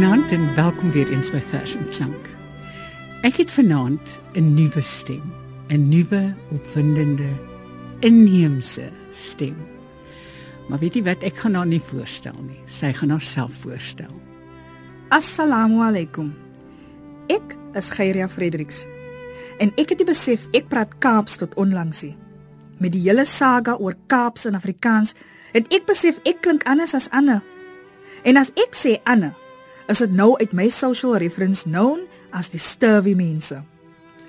Goeienaand en welkom weer eens by Vers en Klank. Ek het vanaand 'n nuwe stem, 'n nuwe opwindende inheemse stem. Maar weet jy wat, ek gaan haar nie voorstel nie. Sy gaan haarself voorstel. Assalamu alaykum. Ek is Geyria Fredericks. En ek het die besef ek praat Kaaps tot onlangs hier. Met die hele saga oor Kaaps in Afrikaans, het ek besef ek klink anders as Anne. En as ek sê Anne, is dit nou uit my social reference known as die sturvy mense.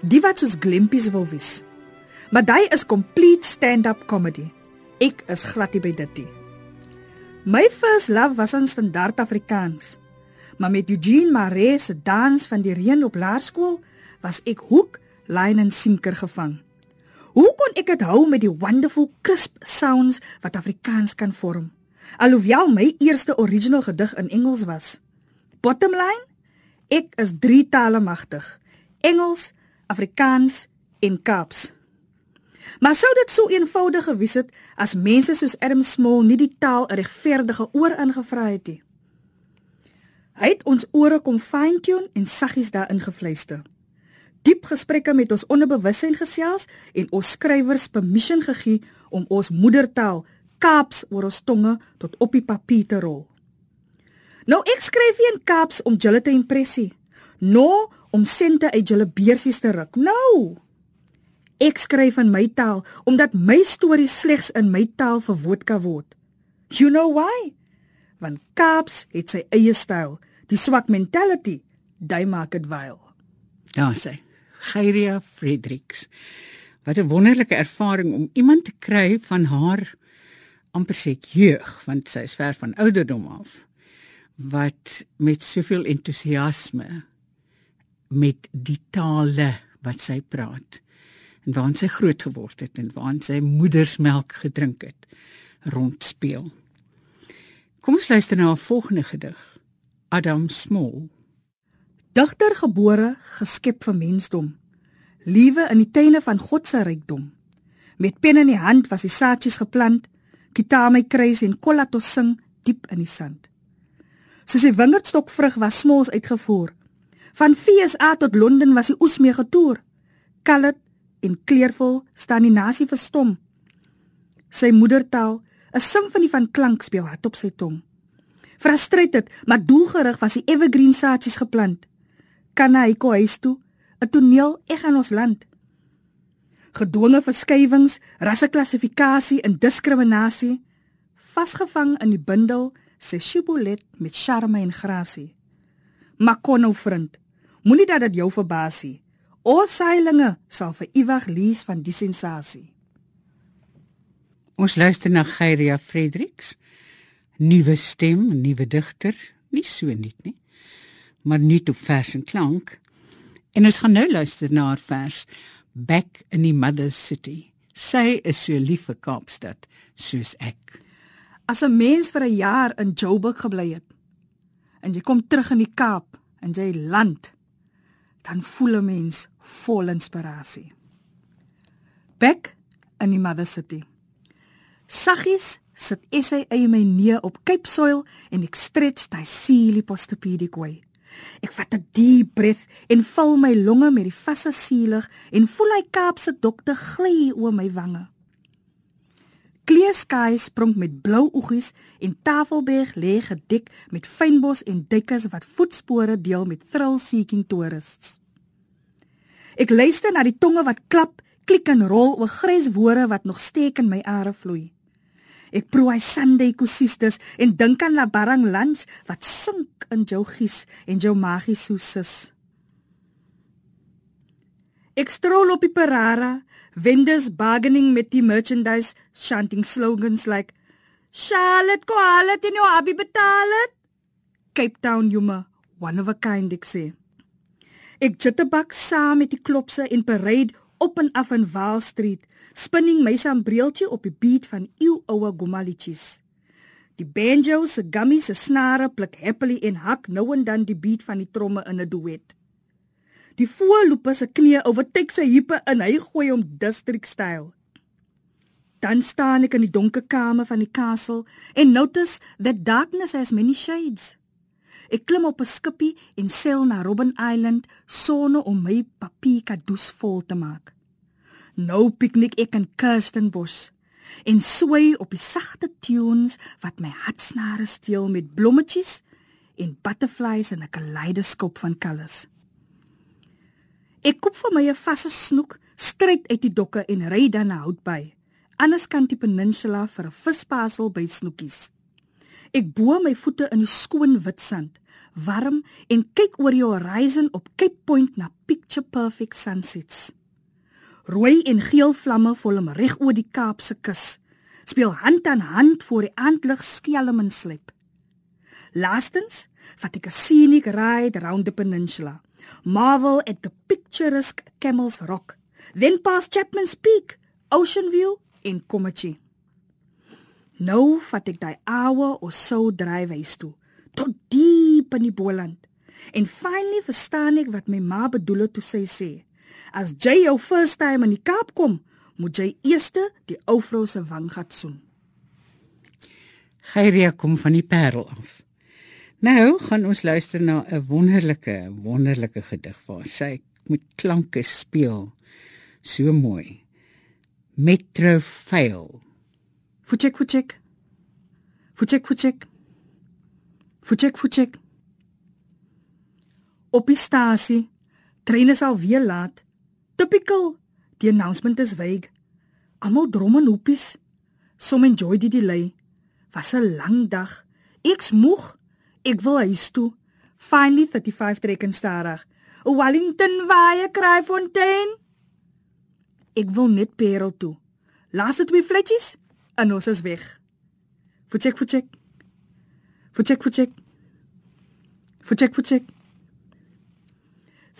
Die wat soos glimpies wil wees. Maar daai is complete stand-up comedy. Ek is glad nie by dit nie. My first love was in standaard Afrikaans. Maar met Eugene Maree se dans van die reën op laerskool was ek hoek, line en sinker gevang. Hoe kon ek dit hou met die wonderful crisp sounds wat Afrikaans kan vorm? Alhoewel my eerste original gedig in Engels was. Bottom line, ek is drie tale magtig. Engels, Afrikaans en Kaaps. Maar sou dit so eenvoudig gewees het as mense soos Adam Small nie die taal 'n regverdige oor ingevra het nie? Hy het ons ore kom fine-tune en saggies daarin gevluister. Diep gesprekke met ons onderbewussyn gesels en ons skrywers permission gegee om ons moedertaal Kaaps oor ons tonge tot op die papier te rol. Nou ek skryf nie in Kaaps om julle te impressie, no om sente uit julle beursies te ruk. Nou. Ek skryf in my taal omdat my stories slegs in my taal verwoord kan word. You know why? Want Kaaps het sy eie styl, die swak mentality, daai maak dit wyl. Daar sê Geyria Fredericks. Wat 'n wonderlike ervaring om iemand te kry van haar amper sê jeug, want sy is ver van ouderdom af wat met soveel entoesiasme met die tale wat sy praat en waar sy groot geword het en waar sy moedersmelk gedrink het rondspeel. Kom ons luister na 'n volgende gedig. Adam Small. Digter gebore, geskep vir mensdom. Liewe in die tuine van God se rykdom. Met pen in die hand was die saadjies geplant, kitaar my kruis en kollatos sing diep in die sand. Soos die wingerdstokvrug was smols uitgevoer. Van FSA tot Londen was die oes mee getoer. Kallet en kleurvol staan die nasie verstom. Sy moedertaal, 'n simfonie van klank speel hard op sy tong. Frustrated, maar doelgerig was die evergreen saadjies geplant. Kan hy kom huis toe, 'n toneel eg aan ons land. Gedwonge verskywings, rasseklassifikasie en diskriminasie vasgevang in die bindel sê Shibolet met charme en grasie. Maar kon nou vriend, moenie dat dit jou verbaas nie. Ons seilinge sal vir ewig lees van die sensasie. Ons luister na Geyria Fredericks. Nuwe stem, nuwe digter, nie so nuut nie, maar nuut op vers en klank. En ons gaan nou luister na haar vers Back in the Mother City. Sy is so lief vir Kaapstad soos ek. As 'n mens vir 'n jaar in Joburg gebly het en jy kom terug in die Kaap en jy land, dan voel 'n mens vol inspirasie. Back in the Mother City. Saggies sit essay in my nee op Cape Soil en ek stretch daai seelie postopedic way. Ek vat 'n diep breath en vul my longe met die vasse seelig en voel hy Kaapse dokter gly oor my wange. Clear skies sprong met blou oogies en Tafelberg lê gedek met fynbos en duikers wat voetspore deel met thrill-seeking toerists. Ek luister na die tonge wat klap, klik en rol oor grys woorde wat nog steek in my are vloei. Ek proe hy Sunday kusistes en dink aan la barang lunch wat sink in jou gies en jou magie soos. Ek strol op die parara, vendors bargaining met die merchandise, chanting slogans like Charlotte quality in your abi betaal het. Cape Town humor, one of a kind ek sê. Ek jitterbak saam met die klopse en parade op en af in Wall Street, spinning my sambreeltjie op die beat van eeuoue gomaliches. Die banjo se gummy se snare pluk happily en hak nou en dan die beat van die tromme in 'n duet. Die voorloper se knie oortek sy heupe en hy gooi hom district style. Dan staan ek in die donker kamer van die kasteel en notice that darkness has many shades. Ek klim op 'n skipie en seil na Robben Island sonder om my papierkadoes vol te maak. Nou piknik ek in Kirstenbos en swai op die sagte tunes wat my hartsnare steel met blommetjies en butterflies in 'n kaleidoskop van kolors. Ek koop vir my 'n vasse snoek, stryd uit die dokke en ry dan na Houtbay. Anders kan die peninsula vir 'n vispasel by snoekies. Ek bo my voete in die skoon wit sand, warm en kyk oor die horizon op Cape Point na picture perfect sunsets. Rooi en geel vlamme volm reg oor die Kaapse kus. Speel hand aan hand voor die aandlig skelm en slep. Laastens vat ek 'n scenic ride around the peninsula. Marvel at the picturesque Camel's Rock, then past Chapman's Peak, Ocean View en Kommetjie. Nou vat ek daai ouer of so dryfhuis toe, tot diep in die Boland. En finally verstaan ek wat my ma bedoel het toe sy sê: As jy jou first time in die Kaap kom, moet jy eers die ou vrou se wang gat soen. Geyria kom van die Parel af. Nou gaan ons luister na 'n wonderlike, wonderlike gedig waar sy met klanke speel. So mooi. Metro fail. Fuchek fuchek. Fuchek fuchek. Fuchek fuchek. Op die stasie, trein is al weer laat. Typical. Die announcement is vague. Almal drom en hoepies. Som enjoy die delay. Was 'n lang dag. Ek's moeg. Ek wil huis toe. Finally 35 trekken stadig. Wellington waai Kraaifontein. Ek wil net Parel toe. Laaste twee flitjies en ons is weg. Fuchek fuchek. Fuchek fuchek. Fuchek fuchek.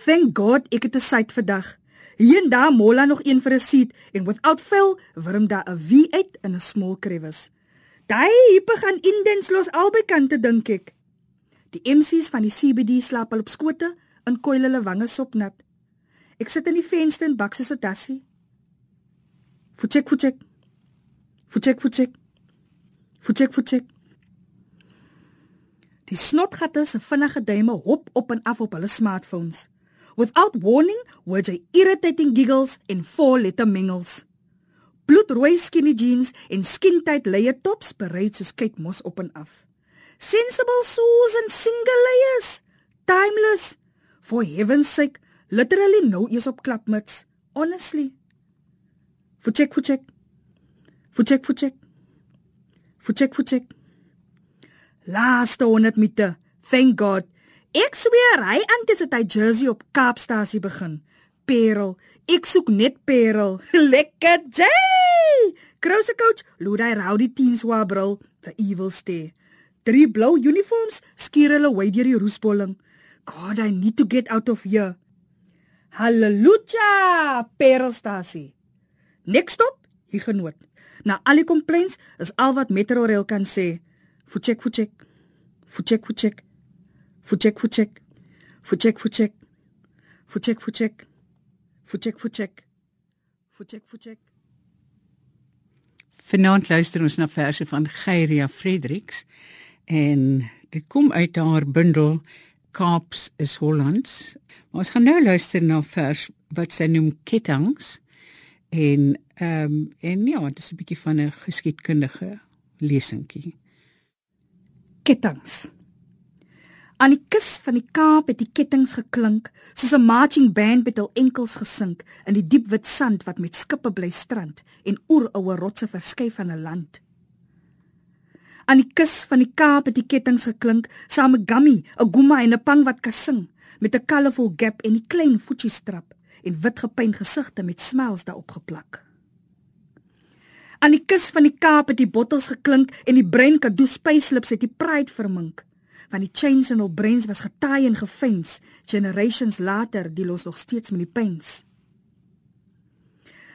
Thank God ek het 'n site vandag. Hier en daar mola nog een vir 'n seat en without fail wurm daar 'n V uit in 'n small crevice. Daai hippe gaan indens los albei kante dink ek. Die MC's van die CBD slaap al op skote en koil hulle wange sopnat. Ek sit in die venster en bak soos 'n dassie. Fuchek fuchek. Fuchek fuchek. Fuchek fuchek. Die snotgatte se vinnige duime hop op en af op hulle smartphones. Without warning, were they irritating giggles en four-letter mingles. Bloedrooi skinny jeans en skin-tight layer tops bereid soos kyk mos op en af. Sensible shoes and single layers. Timeless. For heaven's sake, literally no eers op klapmuts. Honestly. Fuchek fuchek. Fuchek fuchek. Fuchek fuchek. Laaste 100 meter. Thank God. Ek sweer hy antisipaat hy jersey op Kaapstasie begin. Perel. Ek soek net Perel. Lekker Jay. Krouse coach, hy rowdy teens wa brul, the evil stare. Drie blou uniforms skier hulle wy deur die roesbolling. God, I need to get out of here. Halleluja, Perelstasie. Next stop, hier genoot. Na al die complaints is al wat Metrorail kan sê. Fuchek fuchek. Fuchek fuchek. Fuchek fuchek. Fuchek fuchek. Fuchek fuchek. Fuchek fuchek. Fuchek fuchek. Vanaand luister ons na verse van Geyria Fredericks en dit kom uit haar bundel Kaaps is Hollands. Maar ons gaan nou luister na vers wat sy noem Kettangs en ehm um, en ja, dit is 'n bietjie van 'n geskiedkundige lesingkie. Kettangs. Aan die kus van die Kaap het die kettinge geklink soos 'n marching band met hul enkels gesink in die diep wit sand wat met skippe bly strand en oeroue rotse verskuif van 'n land. Aan die kus van die Kaap het die kettinge geklink saam met gummy, 'n guma en 'n pang wat kan sing met 'n colourful gap en 'n klein voetjiestrap en wit gepyn gesigte met smiles daarop geplak. Aan die kus van die Kaap het die bottels geklink en die brein kado spyslips het die pride vermink want die chains in hul brains was getaai en gefens generations later die los nog steeds met die pens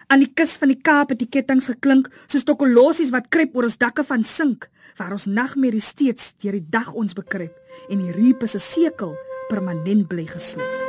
aan die kus van die Kaap het die kettinge geklink soos tokkolosies wat krep oor ons dakke van sink waar ons nagmerrie steeds deur die dag ons bekrep en die reep is 'n sekel permanent bly gesluit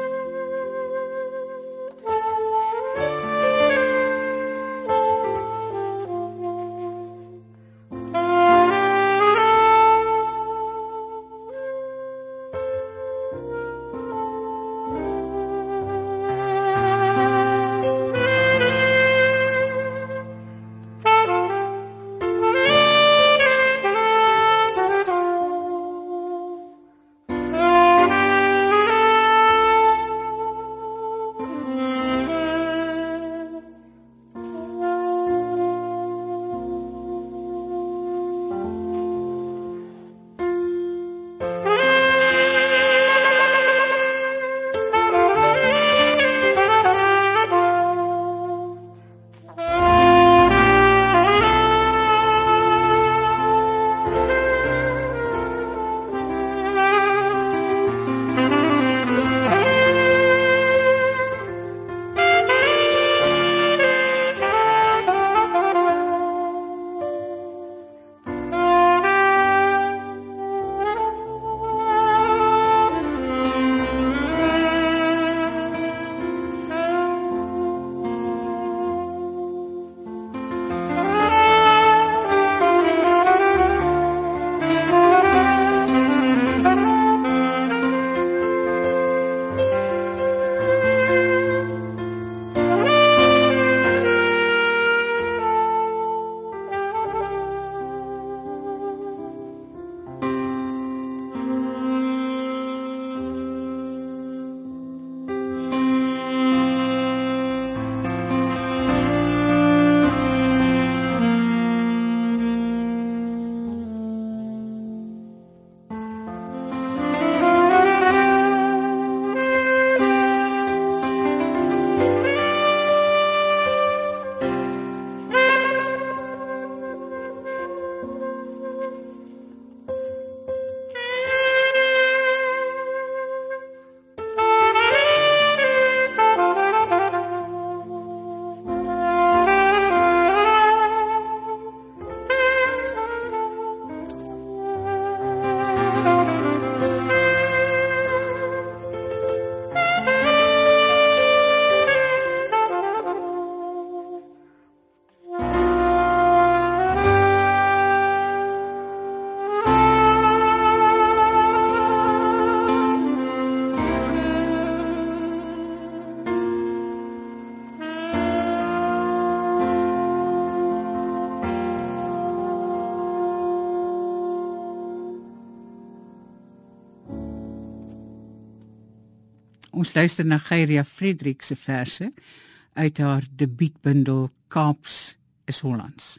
Ons luister na Geyria Frederik se verse uit haar debuutbundel Kaaps is Hollands.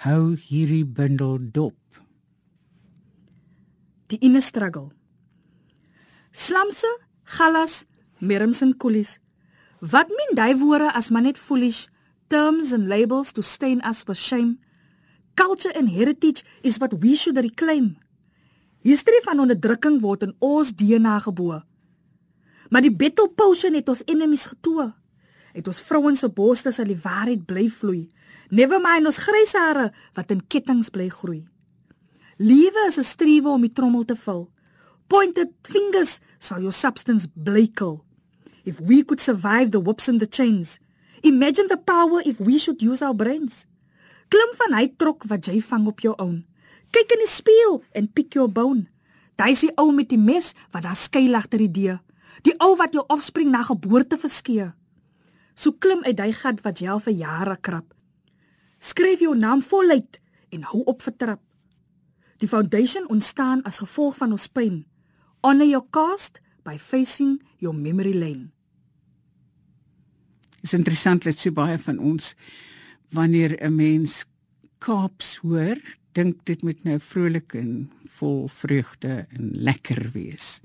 Hou hierdie bundel dop. Die inner struggle. Slamse, gallas, mirms en koelies. Wat min daai woorde as maar net foolish terms and labels to stain us with shame. Culture and heritage is what we should reclaim. History van onderdrukking word in ons DNA gebore. Maar die battle potion het ons enemies getoe. Het ons vrouens se borste sal die waarheid bly vloei. Never mind ons grys hare wat in kettinge bly groei. Liewe is 'n strewe om die trommel te vul. Pointed fingers sal your substance bleikel. If we could survive the whoops and the chains, imagine the power if we should use our brains. Klim van hy trok wat jy vang op jou own. Kyk in die spieël en pick your bone. Daai is die ou met die mes wat daar skuil agter die deur. Die ou wat jou offspring na geboorte verskee. So klim uit daai gat wat jy al vir jare krap. Skryf jou naam voluit en hou op vertrap. Die foundation ontstaan as gevolg van ons pyn. Honor your cast by facing your memory lane. Is interessant dat so baie van ons wanneer 'n mens Kaaps hoor, dink dit moet nou vrolik en vol vreugde en lekker wees.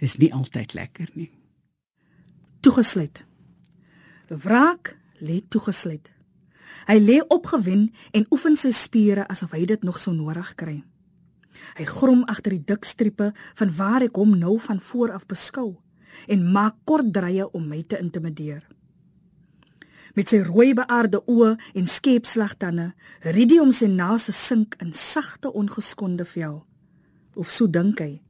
Dis nie altyd lekker nie. Toegesluit. Wraak lê toegesluit. Hy lê opgewin en oefen sy spiere asof hy dit nog sou nodig kry. Hy grom agter die dik strepe van waar ek hom nou van voor af beskou en maak kort drye om my te intimideer. Met sy rooi beaarde oë en skepslagtande, rid hy om sy nase sink in sagte ongeskonde vel. Of so dink hy.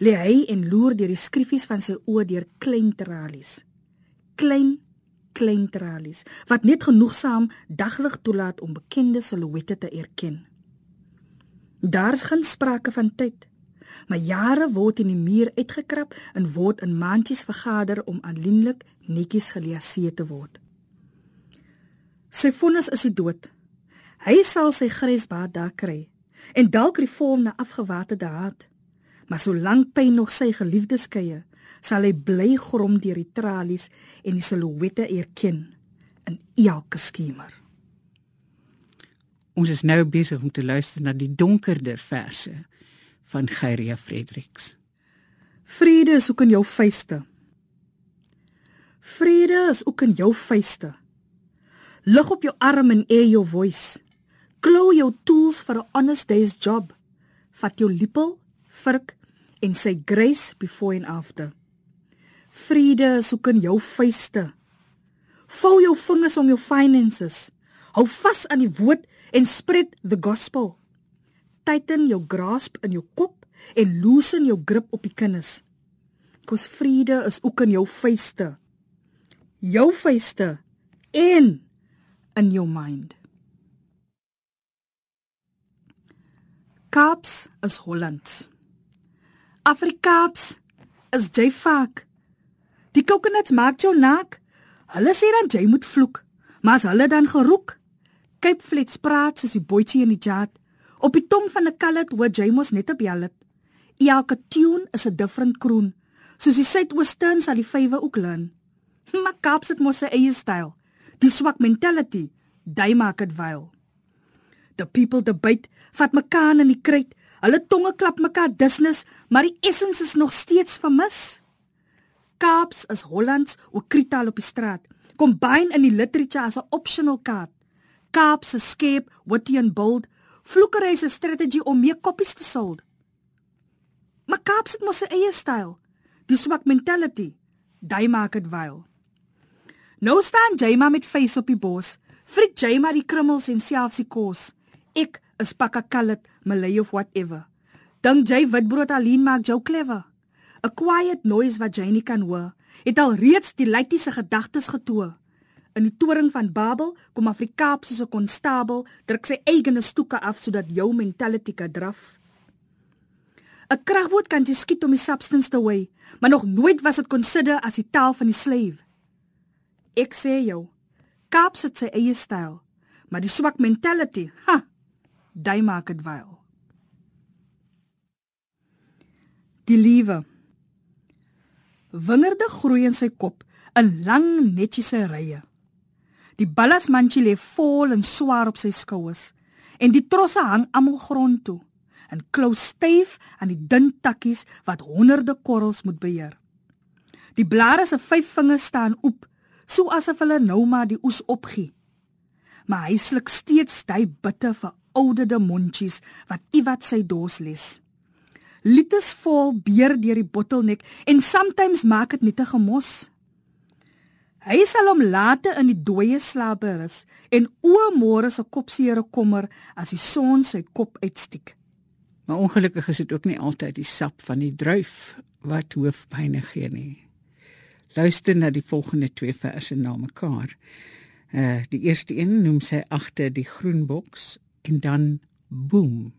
Lê hy en loer deur die skriffies van sy oë deur klein tralies. Klein klein tralies wat net genoegsaam daglig toelaat om bekende silhouette te erken. Daar's geen sprake van tyd. Maar jare word in die muur uitgekrap en word in mandjies vergader om aanlienlik netjies geleaseer te word. Sy vonnis is die dood. Hy sal sy grysbaard daar kry en dalk reform na afgewaterde haat. Maar solank pyn nog sy geliefdes skeie, sal hy bly grom deur die tralies en die silhouette erken in elke skemer. Ons is nou besig om te luister na die donkerder verse van Geyria Fredericks. Vrede is ook in jou vuiste. Vrede is ook in jou vuiste. Lig op jou arm en air your voice. Klou jou tools vir 'n honest day's job. Vat jou lepel, vurk en sy grace before and after. Vrede is ook in jou vuiste. Vou jou vingers om jou finances. Hou vas aan die woord en spread the gospel. Tighten jou grasp in jou kop en loosen jou grip op die kinders. Kos vrede is ook in jou vuiste. Jou vuiste en in your mind. Kaaps is Hollands. Afrikaans is jy fak. Die coconuts maak jou nak. Hulle sê dan jy moet vloek, maar as hulle dan geroek, Cape Flats praat soos die boetjie in die chat. Op die tong van 'n kallet hoor jy mos net op jallet. Elke tune is 'n different kroon. Soos die Suidoosterns al die vywe ook learn. Maar Kaaps het mos sy eie styl. Die swak mentality, jy maak dit vuil. The people debate, vat mekaar in die kruit. Hulle tonge klap mekaar dusnis, maar die essence is nog steeds vermis. Kaaps is Hollands ook kritaal op die straat. Combine in die literature as 'n optional kaart. Kaaps se skep, witty and bold, vloekery se strategy om meer koppies te sold. Maar Kaaps het mos sy eie styl. Die swak mentality, daai maak dit wyl. Nou staan Jayma met face op die bos. Frik Jayma die krummels en selfs die kos. Ek is pakka kallet, Malay of whatever. Dink jy witbrood alleen maak jou clever? 'n quiet noise wat jy nie kan hoor, het al reeds die leitiese gedagtes getoe. In die toring van Babel kom Afrikaap soos 'n konstabel, druk sy eigene stoeke af sodat jou mentality kan draf. 'n Kragwoord kan jy skiet om die substance te weigh, maar nog nooit was dit consider as die taal van die slave. Ek sê jou, Kaap sit sy eie styl, maar die swak mentality, ha, daai maak dit wyl. Die liewe Wingerde groei in sy kop in lang netjiese rye. Die ballasmandjie lê vol en swaar op sy skouers en die trosse hang almal grond toe en klou styf aan die dun takkies wat honderde korrels moet beheer. Die blare se vyf vingers staan oop, so asof hulle nou maar die oes opgie. Maar hy sluk steeds daai bitte vir ouderde mondjies wat iewat sy dors les. Lites vol beer deur die bottelnek en soms maak dit net 'n gemos. Hy sal hom later in die dooie slaap berus en o môre se kopseere kommer as die son sy kop uitstiek. Maar ongelukkig is dit ook nie altyd die sap van die druif wat hoofpyne gee nie. Luister na die volgende twee verse na mekaar. Uh die eerste een noem sy agter die groen boks en dan boem.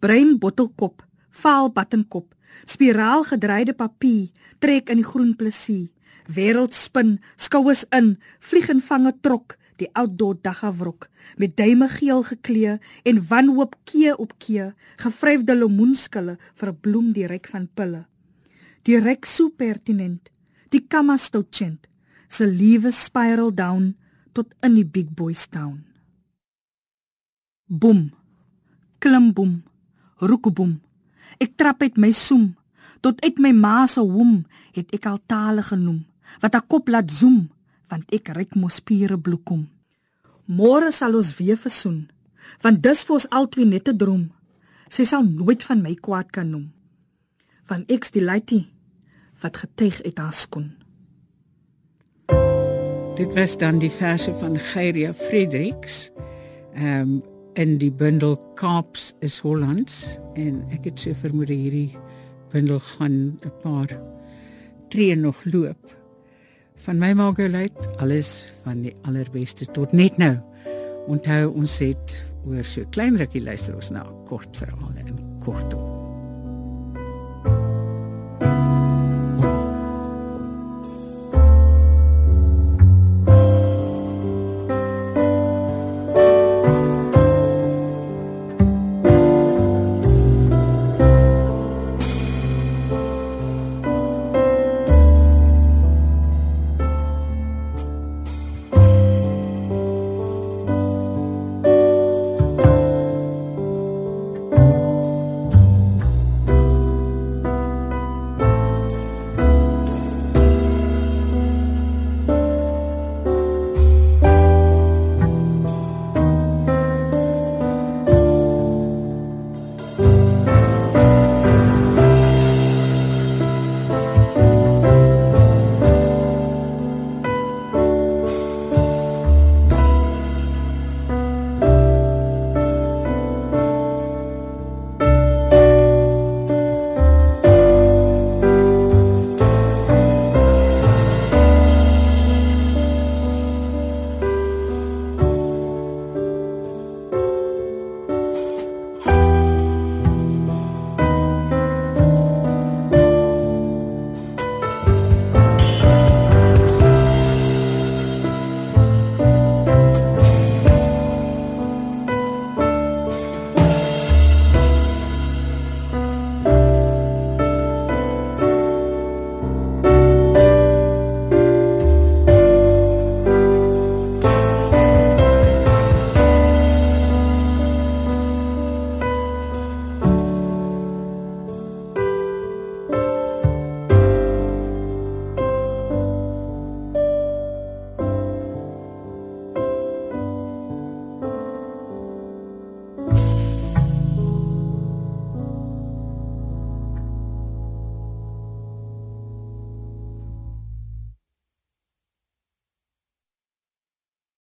Brein bottelkop, vaal battenkop, spiraal gedreide papier trek in die groen plessie. Wêreld spin, skoues in, vlieg en vange trok die outdoor dagafrok met duime geel geklee en wanhoop kee op kee gevryfde lemoenskille verbloem die ryk van pille die ryk so pertinent die kamastochent se liewe spiral down tot in die big boys town boom klim boom roekboom ek trap uit my soem tot uit my ma se womb het ek al tale genoem wat haar kop laat zoom want ek ryk mos spiere bloekom. Môre sal ons weer versoen, want dis vir ons albei net 'n droom. Sy sal nooit van my kwaad kan noem. Van ek's die laitie wat getuig uit haar skoen. Dit was dan die verse van Geyria Fredericks. Ehm um, in die bundel Kaaps is Hollands en ek het so vermoed hierdie bundel gaan 'n paar tree nog loop. Van my Margolite, alles van die allerbeste tot net nou. Onthou ons het oor so klein rukkie luister ons na kort verhale in kortom.